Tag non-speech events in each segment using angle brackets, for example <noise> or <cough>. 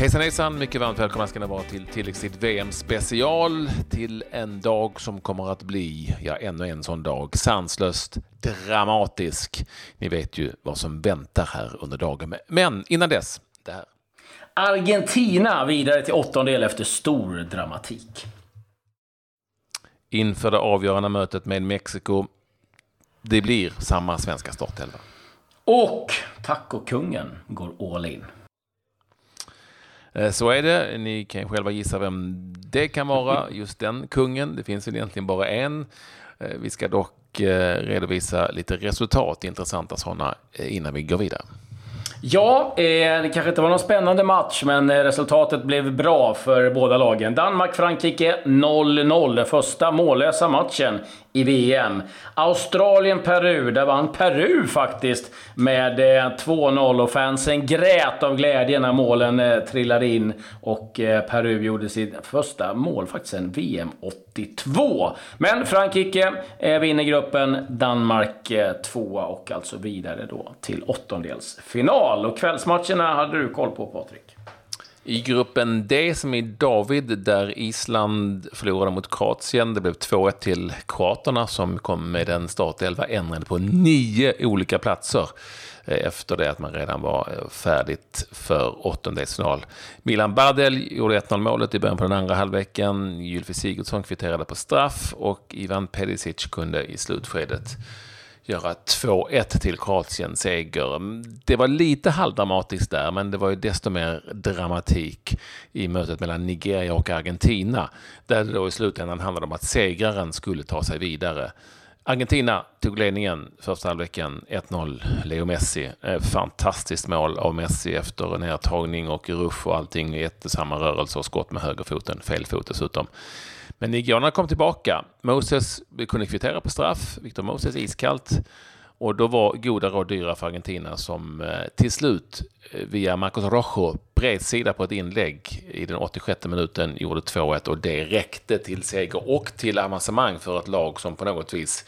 Hejsan hejsan, mycket varmt välkomna ska ni vara till tilläggstid VM special till en dag som kommer att bli, ja ännu en sån dag, sanslöst dramatisk. Ni vet ju vad som väntar här under dagen. Men innan dess, det här. Argentina vidare till åttondel efter stor dramatik. Inför det avgörande mötet med Mexiko, det blir samma svenska startelva. Och tacokungen går all in. Eh, så är det. Ni kan själva gissa vem det kan vara, <laughs> just den kungen. Det finns väl egentligen bara en. Eh, vi ska dock eh, redovisa lite resultat, intressanta sådana, innan vi går vidare. Ja, det kanske inte var någon spännande match, men resultatet blev bra för båda lagen. Danmark-Frankrike 0-0, den första mållösa matchen i VM. Australien-Peru, där vann Peru faktiskt med eh, 2-0 och fansen grät av glädje när målen eh, trillade in. Och eh, Peru gjorde sitt första mål faktiskt sen VM 82. Men Frankrike vinner gruppen, Danmark tvåa och alltså vidare då till åttondelsfinal. Och kvällsmatcherna hade du koll på Patrik? I gruppen D som är David, där Island förlorade mot Kroatien. Det blev 2-1 till kroaterna som kom med en startelva ändrad på nio olika platser eh, efter det att man redan var eh, färdigt för åttondelsfinal. Milan Bardel gjorde 1-0 målet i början på den andra halvleken. Gylfi Sigurdsson kvitterade på straff och Ivan Pedisic kunde i slutskedet göra 2-1 till Kroatien seger. Mm, det var lite halvdramatiskt där, men det var ju desto mer dramatik i mötet mellan Nigeria och Argentina, där det då i slutändan handlade om att segraren skulle ta sig vidare. Argentina tog ledningen första halvleken 1-0. Leo Messi. Eh, fantastiskt mål av Messi efter nedtagning och rush och allting. Jättesamma rörelse och skott med högerfoten. Fel fot dessutom. Men nigerianerna kom tillbaka. Moses kunde kvittera på straff. Victor Moses iskallt. Och då var goda råd dyra för Argentina som eh, till slut eh, via Marcos Rojo bredsida på ett inlägg i den 86 minuten gjorde 2-1 och det räckte till seger och till avancemang för ett lag som på något vis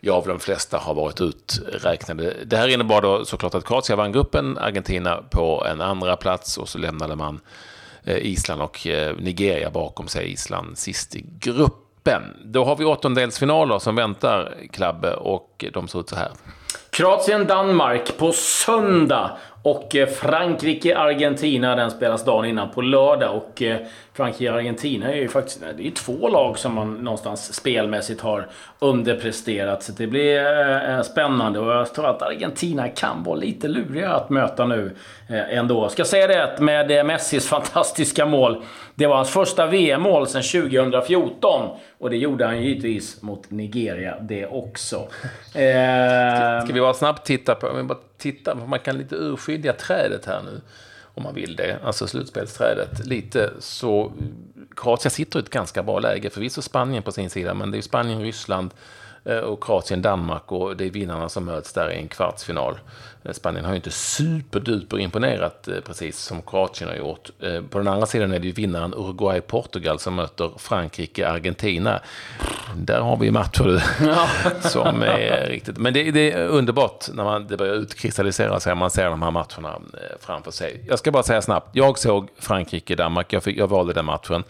ja, av de flesta har varit uträknade. Det här innebar då såklart att Kroatien vann gruppen, Argentina på en andra plats och så lämnade man Eh, Island och eh, Nigeria bakom sig. Island sist i gruppen. Då har vi åttondelsfinaler som väntar, Klabbe, och de ser ut så här. Kroatien-Danmark på söndag. Och eh, Frankrike-Argentina, den spelas dagen innan på lördag. Och eh, Frankrike-Argentina är ju faktiskt det är ju två lag som man någonstans spelmässigt har underpresterat. Så det blir eh, spännande och jag tror att Argentina kan vara lite luriga att möta nu Ändå. Jag Ska säga det att med Messis <laughs> fantastiska mål. Det var hans första VM-mål sedan 2014. Och det gjorde han givetvis mot Nigeria det också. Ska, <laughs> Ska vi bara snabbt titta på titta, man kan lite urskilja trädet här nu. Om man vill det. Alltså slutspelsträdet. Lite så... Kroatien sitter i ett ganska bra läge. Förvisso Spanien på sin sida, men det är Spanien, Ryssland och Kroatien, Danmark och det är vinnarna som möts där i en kvartsfinal. Eh, Spanien har ju inte superduper imponerat eh, precis som Kroatien har gjort. På den andra sidan är det ju vinnaren Uruguay-Portugal som möter Frankrike-Argentina. Där har vi matcher ja. <laughs> som är riktigt... Men det, det, är underbart när man, det börjar utkristallisera sig, man ser de här matcherna framför sig. Jag ska bara säga snabbt, jag såg Frankrike-Danmark, jag, jag valde den matchen.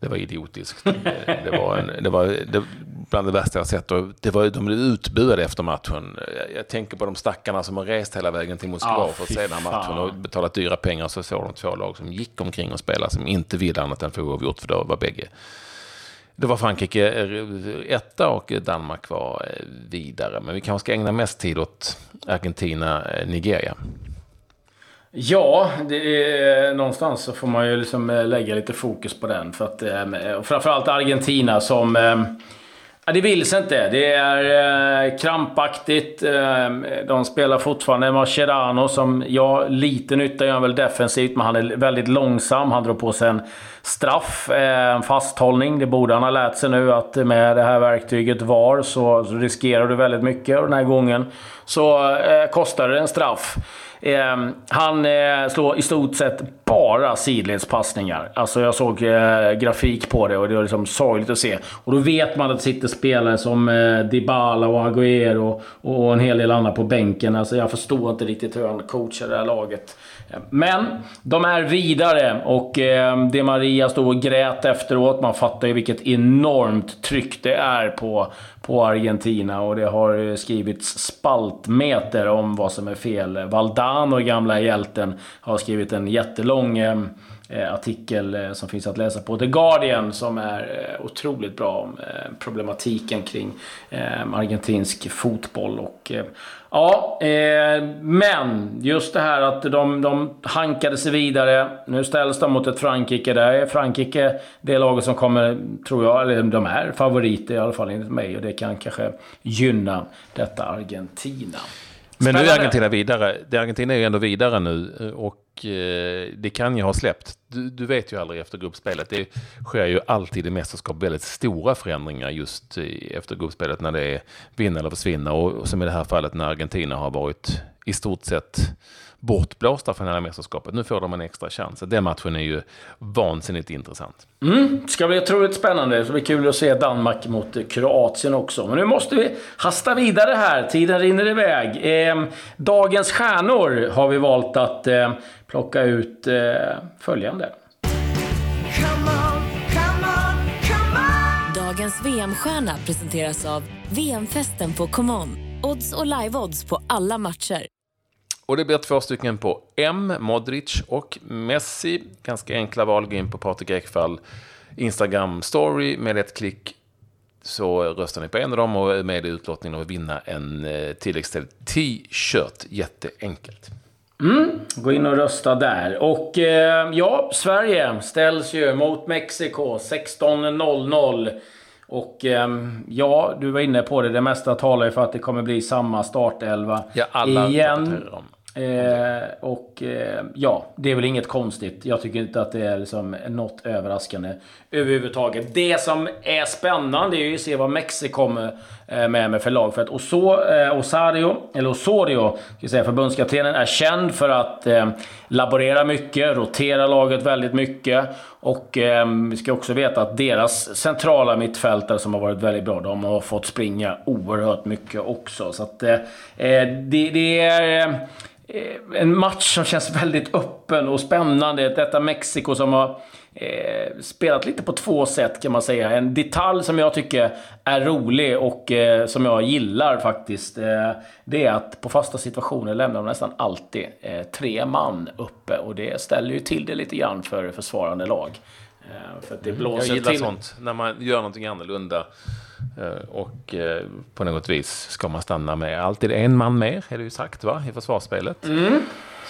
Det var idiotiskt. <laughs> Det var, en, det var det, bland det värsta jag sett. Och det var, de blev utbuade efter matchen. Jag, jag, tänker på de stackarna som har rest hela vägen till Moskva oh, för att se den här matchen och betalat dyra pengar. Så såg de två lag som gick omkring och spelade som inte ville annat än få oavgjort. För då var bägge det var Frankrike eh, etta och Danmark var eh, vidare. Men vi kanske ska ägna mest tid åt Argentina-Nigeria. Ja, det är, någonstans så får man ju liksom eh, lägga lite fokus på den. För att, eh, framförallt Argentina som... Eh, ja, det vill sig inte. Det är eh, krampaktigt. Eh, de spelar fortfarande Mascherano som, ja, lite nytta gör han väl defensivt, men han är väldigt långsam. Han drar på sig en straff, eh, en fasthållning. Det borde han ha lärt sig nu att med det här verktyget VAR så riskerar du väldigt mycket och den här gången så kostar det en straff. Eh, han eh, slår i stort sett bara sidledspassningar. Alltså jag såg eh, grafik på det och det var liksom sorgligt att se. Och då vet man att det sitter spelare som eh, Dybala och Agüero och, och en hel del andra på bänken. Alltså jag förstår inte riktigt hur han coachar det här laget. Men de är vidare och eh, det Maria stod och grät efteråt. Man fattar ju vilket enormt tryck det är på, på Argentina och det har skrivits spaltmeter om vad som är fel. Valdano, gamla hjälten, har skrivit en jättelång eh, artikel eh, som finns att läsa på The Guardian som är eh, otroligt bra om eh, problematiken kring eh, argentinsk fotboll. Och, Ja, eh, men just det här att de, de hankade sig vidare. Nu ställs de mot ett Frankrike. Där är Frankrike det laget som kommer, tror jag, eller de är favoriter i alla fall enligt mig. Och det kan kanske gynna detta Argentina. Men nu är Argentina vidare. Det Argentina är ju ändå vidare nu och eh, Eh, det kan ju ha släppt. Du, du, vet ju aldrig efter gruppspelet. Det sker ju alltid i mästerskap väldigt stora förändringar just efter gruppspelet när det är vinna eller försvinna. Och som i det här fallet när Argentina har varit i stort sett bortblåsta från hela mästerskapet. Nu får de en extra chans. Den matchen är ju vansinnigt intressant. Mm, ska bli otroligt spännande. Det ska bli kul att se Danmark mot Kroatien också. Men nu måste vi hasta vidare här. Tiden rinner iväg. Eh, dagens stjärnor har vi valt att eh, plocka ut eh, följande. Dagens VM-stjärna presenteras av VM-festen på ComeOn. Odds och live-odds på alla matcher. Och det blir två stycken på M, Modric och Messi. Ganska enkla val. Gå in på Patrik Ekvall Instagram story med ett klick så röstar ni på en av dem och är med i utlottningen och vinna en eh, tilläggsställd t-shirt. Jätteenkelt. Mm, gå in och rösta där. Och eh, ja, Sverige ställs ju mot Mexiko 16.00. Och eh, ja, du var inne på det. Det mesta talar ju för att det kommer bli samma startelva ja, alla igen. Eh, och eh, ja, det är väl inget konstigt. Jag tycker inte att det är liksom något överraskande överhuvudtaget. Det som är spännande är ju att se vad Mexiko kommer eh, med med för lag. För att Oso, eh, Osario, eller Osorio, ska säga, förbundskaptenen, är känd för att eh, laborera mycket, rotera laget väldigt mycket. Och eh, vi ska också veta att deras centrala mittfältare som har varit väldigt bra, de har fått springa oerhört mycket också. Så att eh, eh det, det är Eh, en match som känns väldigt öppen och spännande. Detta Mexiko som har eh, spelat lite på två sätt kan man säga. En detalj som jag tycker är rolig och eh, som jag gillar faktiskt. Eh, det är att på fasta situationer lämnar de nästan alltid eh, tre man uppe. Och det ställer ju till det lite grann för försvarande lag. Eh, för att det blåser jag gillar till. sånt, när man gör någonting annorlunda. Eh, och på något vis ska man stanna med alltid en man mer, är det ju sagt va, i försvarsspelet. Mm.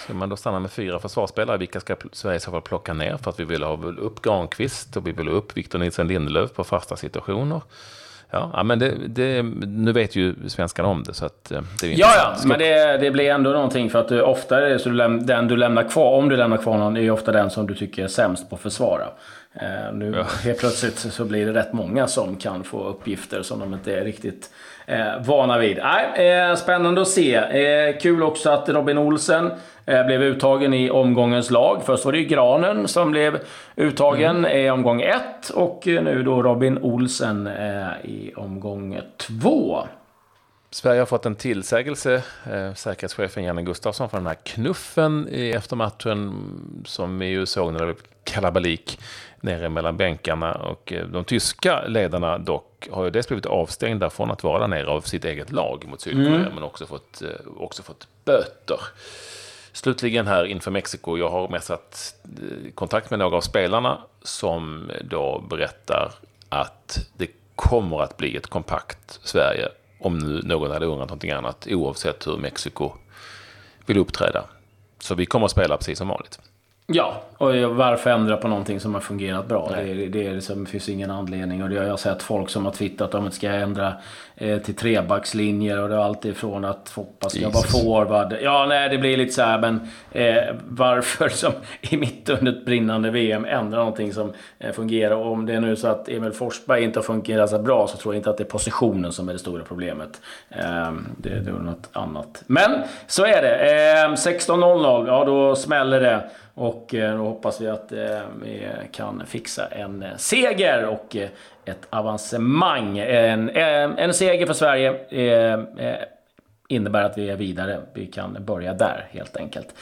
Ska man då stanna med fyra försvarsspelare, vilka ska Sverige i så fall plocka ner? För att vi vill ha upp Granqvist och vi vill ha upp Victor Nilsson Lindelöf på fasta situationer. Ja, men det, det, nu vet ju svenskarna om det. Så att eh, det är ja, ja, men det, det, blir ändå någonting. För att du, ofta är det så du den du lämnar kvar, om du lämnar kvar någon, är ofta den som du tycker är sämst på att försvara. Eh, nu ja. helt plötsligt så blir det rätt många som kan få uppgifter som de inte är riktigt eh, vana vid. Nej, eh, spännande att se. Eh, kul också att Robin Olsen eh, blev uttagen i omgångens lag. Först var det ju Granen som blev uttagen mm. i omgång ett och nu då Robin Olsen eh, i omgång två. Sverige har fått en tillsägelse, eh, säkerhetschefen Janne Gustafsson, för den här knuffen i eftermatchen som vi ju såg när det blev kalabalik nere mellan bänkarna. Och eh, de tyska ledarna dock har ju dels blivit avstängda från att vara där nere av sitt eget lag mot Sydkorea, mm. men också fått, eh, också fått böter. Slutligen här inför Mexiko, jag har messat eh, kontakt med några av spelarna som då berättar att det kommer att bli ett kompakt Sverige om nu någon hade undrat någonting annat, oavsett hur Mexiko vill uppträda. Så vi kommer att spela precis som vanligt. Ja, och varför ändra på någonting som har fungerat bra? Det, det, är liksom, det finns ingen anledning. Och det har jag sett folk som har twittrat om att ska ändra eh, till trebackslinjer och det är alltid från att Foppa ska vara forward. Ja, nej, det blir lite så här, men eh, varför som i mitt under ett brinnande VM ändra någonting som eh, fungerar? Och om det är nu så att Emil Forsberg inte har fungerat så bra så tror jag inte att det är positionen som är det stora problemet. Eh, det, det är något annat. Men så är det. 16.00, ja då smäller det. Och eh, då hoppas vi att eh, vi kan fixa en seger och eh, ett avancemang. En, en seger för Sverige innebär att vi är vidare. Vi kan börja där helt enkelt.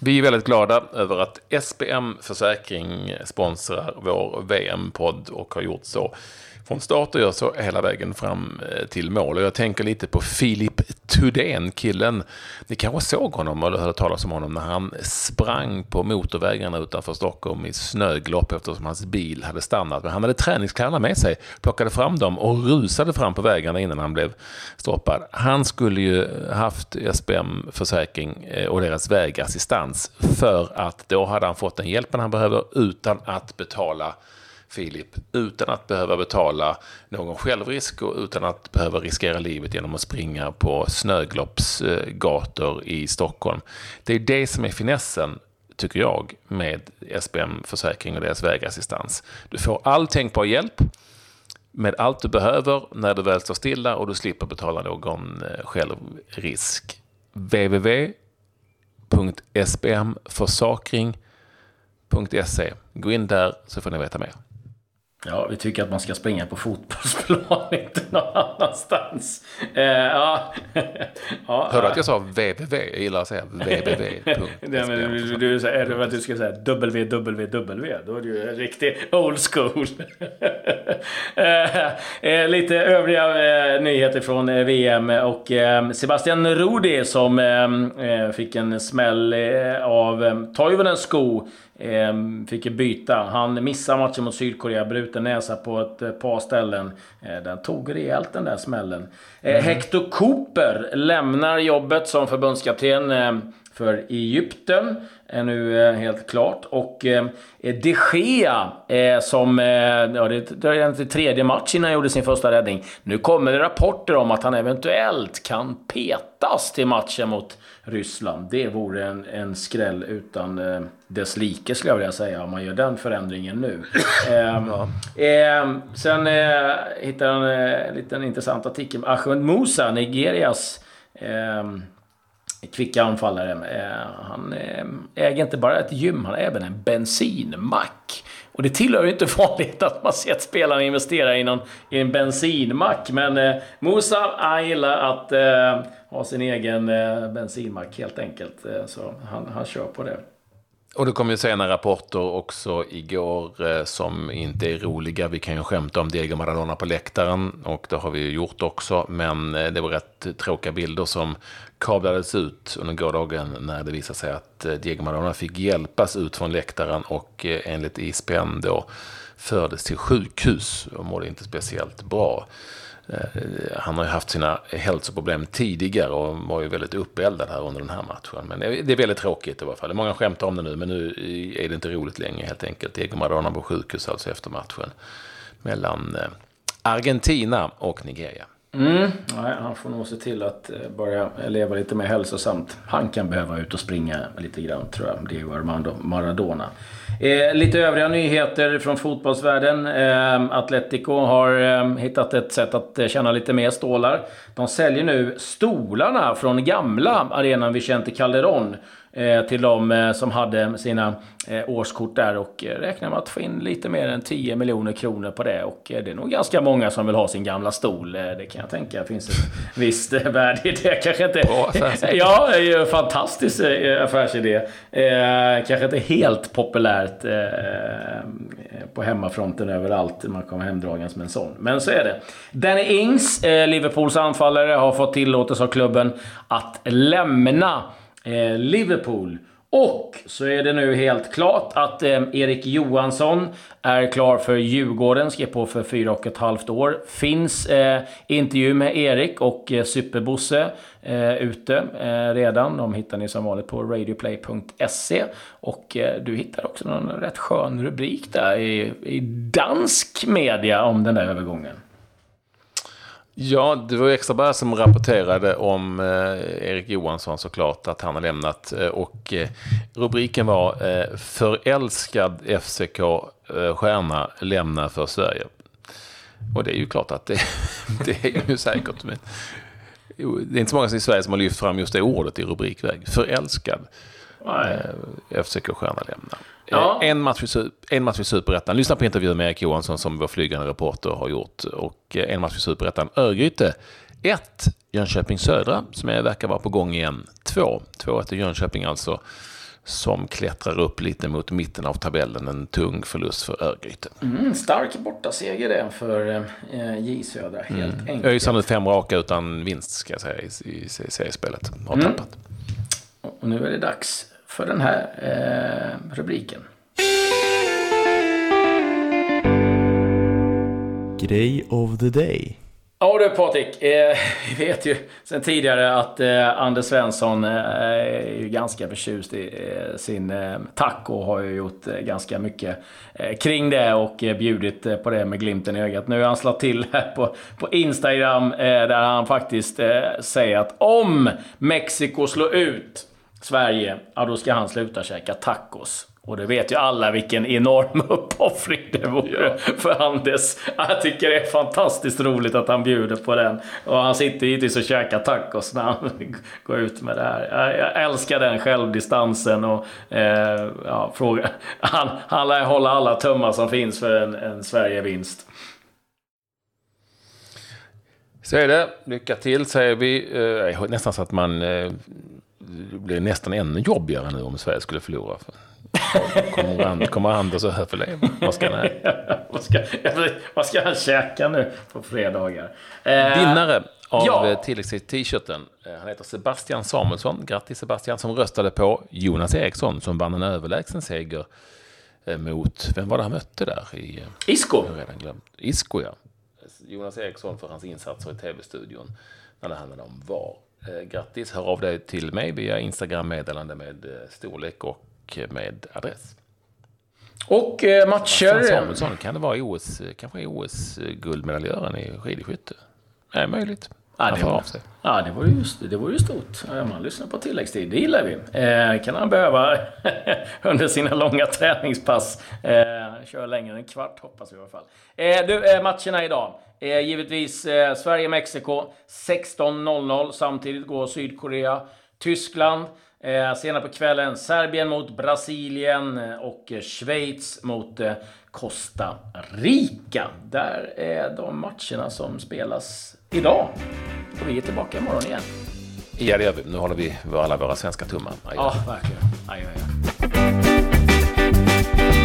Vi är väldigt glada över att SPM Försäkring sponsrar vår VM-podd och har gjort så från start och gör så hela vägen fram eh, till mål. Och jag tänker lite på Filip Thudén, killen. Ni kanske såg honom eller hörde talas om honom när han sprang på motorvägarna utanför Stockholm i snöglopp eftersom hans bil hade stannat. Men han hade träningskläderna med sig, plockade fram dem och rusade fram på vägarna innan han blev stoppad. Han skulle ju haft SBM Försäkring eh, och deras vägassistans för att då hade han fått den hjälpen han behöver utan att betala Filip utan att behöva betala någon självrisk och utan att behöva riskera livet genom att springa på snögloppsgator i Stockholm. Det är det som är finessen tycker jag, med SBM Försäkring och deras vägassistans. Du får all tänkbar hjälp med allt du behöver när du väl står stilla och du slipper betala någon eh, självrisk. www.sbmförsakring.se Gå in där så får ni veta mer. Ja, vi tycker att man ska springa på fotbollsplan, <laughs> inte någon annanstans. Eh, ja. <laughs> ja, Hörde att jag sa www? Jag gillar att säga www. Nej, <laughs> men du, du, är det att du ska säga www? Då är du ju riktigt old school. Eh, eh, lite övriga eh, nyheter från eh, VM och eh, Sebastian Rudi som fick en smäll av eh, Toivonens sko fick ju byta. Han missade matchen mot Sydkorea, bruten näsa på ett eh, par ställen. Eh, den tog rejält den där smällen. Eh, mm. Hector Cooper lämnar jobbet som förbundskapten eh, för Egypten. Är nu eh, helt klart. Och eh, de Gea, som... ja, det är den tredje matchen innan han gjorde sin första räddning. Nu kommer det rapporter om att han eventuellt kan petas till matchen mot Ryssland. Det vore en, en skräll utan eh, dess like skulle jag vilja säga om man gör den förändringen nu. <laughs> eh, eh, sen eh, hittade eh, en liten intressant artikel med Ahmed Musa, Nigerias eh, kvicka anfallare. Eh, han eh, äger inte bara ett gym, han har även en bensinmack. Och det tillhör ju inte <laughs> vanligt att man ser att spelarna investerar i, någon, i en bensinmack. Men eh, Musa, han gillar att eh, ha sin egen eh, bensinmack helt enkelt. Eh, så han, han kör på det. Och det kom ju sena rapporter också igår eh, som inte är roliga. Vi kan ju skämta om Diego Maradona på läktaren och det har vi ju gjort också. Men eh, det var rätt tråkiga bilder som kablades ut under gårdagen när det visade sig att eh, Diego Maradona fick hjälpas ut från läktaren och eh, enligt ISPN då fördes till sjukhus och mådde inte speciellt bra. Eh, han har ju haft sina hälsoproblem tidigare och var ju väldigt uppeldad här under den här matchen. Men det är väldigt tråkigt i alla fall. Många skämtar om det nu, men nu är det inte roligt längre helt enkelt. Diego Maradona på sjukhus alltså efter matchen mellan eh, Argentina och Nigeria. Mm. Nej, han får nog se till att eh, börja leva lite mer hälsosamt. Han kan behöva ut och springa lite grann, tror jag. Diego Armando Maradona. Eh, lite övriga nyheter från fotbollsvärlden. Eh, Atletico har eh, hittat ett sätt att eh, tjäna lite mer stålar. De säljer nu stolarna från gamla arenan Vicente Calderón till de eh, som hade sina eh, årskort där och räknar med att få in lite mer än 10 miljoner kronor på det. Och det är nog ganska många som vill ha sin gamla stol. Det kan jag tänka det finns ett <laughs> visst värde i det. Kanske inte... Bra affärsidé. <laughs> Ja, fantastisk affärsidé. Kanske inte helt populärt på hemmafronten överallt. Man kommer hemdragandes med en sån. Men så är det. Danny Ings, Liverpools anfallare, har fått tillåtelse av klubben att lämna Eh, Liverpool Och så är det nu helt klart att eh, Erik Johansson är klar för Djurgården, skrev på för fyra och ett halvt år. Finns eh, intervju med Erik och eh, Superbosse eh, ute eh, redan. De hittar ni som vanligt på radioplay.se. Och eh, du hittar också någon rätt skön rubrik där i, i dansk media om den där övergången. Ja, det var Extraberg som rapporterade om eh, Erik Johansson såklart, att han har lämnat. Eh, och eh, rubriken var eh, Förälskad FCK-stjärna eh, lämnar för Sverige. Och det är ju klart att det, <laughs> det är ju säkert. Men, det är inte så många i Sverige som har lyft fram just det ordet i rubrikväg. Förälskad eh, FCK-stjärna lämnar. Ja. En, match i, en match i Superettan. Lyssna på intervjun med Erik Johansson som vår flygande reporter har gjort. Och en match i Superettan. Örgryte 1. Jönköping Södra som är, verkar vara på gång igen. 2. 2-1 Jönköping alltså. Som klättrar upp lite mot mitten av tabellen. En tung förlust för Örgryte. Mm, stark bortaseger det för eh, J Södra, helt mm. enkelt. ÖIS har fem raka utan vinst ska jag säga i, i, i seriespelet. Har mm. tappat. Och nu är det dags för den här eh, rubriken. Grej of the day. Ja du Patrik, eh, vi vet ju sen tidigare att eh, Anders Svensson eh, är ju ganska förtjust i eh, sin eh, taco och har ju gjort eh, ganska mycket eh, kring det och bjudit på det med glimten i ögat. Nu har han slagit till här på, på Instagram där han faktiskt säger att om Mexiko slår ut Sverige, ja då ska han sluta käka tacos. Och det vet ju alla vilken enorm <laughs> uppoffring det vore ja. för Anders. Jag tycker det är fantastiskt roligt att han bjuder på den. Och han sitter givetvis och käkar tacos när han <laughs> går ut med det här. Jag, älskar den självdistansen och eh, ja, fråga. Han, han lär hålla alla tummar som finns för en, en Sverige-vinst. Så är det. Lycka till säger vi. Eh, nästan så att man eh, det blir nästan ännu jobbigare nu om Sverige skulle förlora. Kommer, and, kommer Anders att överleva? Vad ska han <laughs> vad, ska, vad ska han käka nu på fredagar? Eh, Vinnare av ja. tilläggstid-t-shirten. Eh, han heter Sebastian Samuelsson. Grattis Sebastian som röstade på Jonas Eriksson som vann en överlägsen seger eh, mot, vem var det han mötte där? I, Isko. Redan glömt. Isko ja. Jonas Eriksson för hans insatser i tv-studion när det handlade om VAR. Eh, grattis, hör av dig till mig via Instagram-meddelande med eh, storlek och med adress. Och eh, matcher... Samuelsson, kan det vara OS, kanske OS-guldmedaljören i skidskytte? Är möjligt. Ja, det, var, ja, det var ju, det var ju stort. Man lyssnar på tilläggstid, det gillar vi. Eh, kan han behöva <laughs> under sina långa träningspass. Eh, kör längre än en kvart hoppas vi i alla fall. Eh, du, eh, matcherna idag. Eh, givetvis eh, Sverige-Mexiko 16.00. Samtidigt går Sydkorea, Tyskland. Eh, senare på kvällen Serbien mot Brasilien eh, och Schweiz mot Costa Rica. Där är de matcherna som spelas idag. Och vi är tillbaka imorgon igen. Ja, det gör vi. Nu håller vi alla våra svenska tummar. Ja, verkligen. Aj, aj, aj.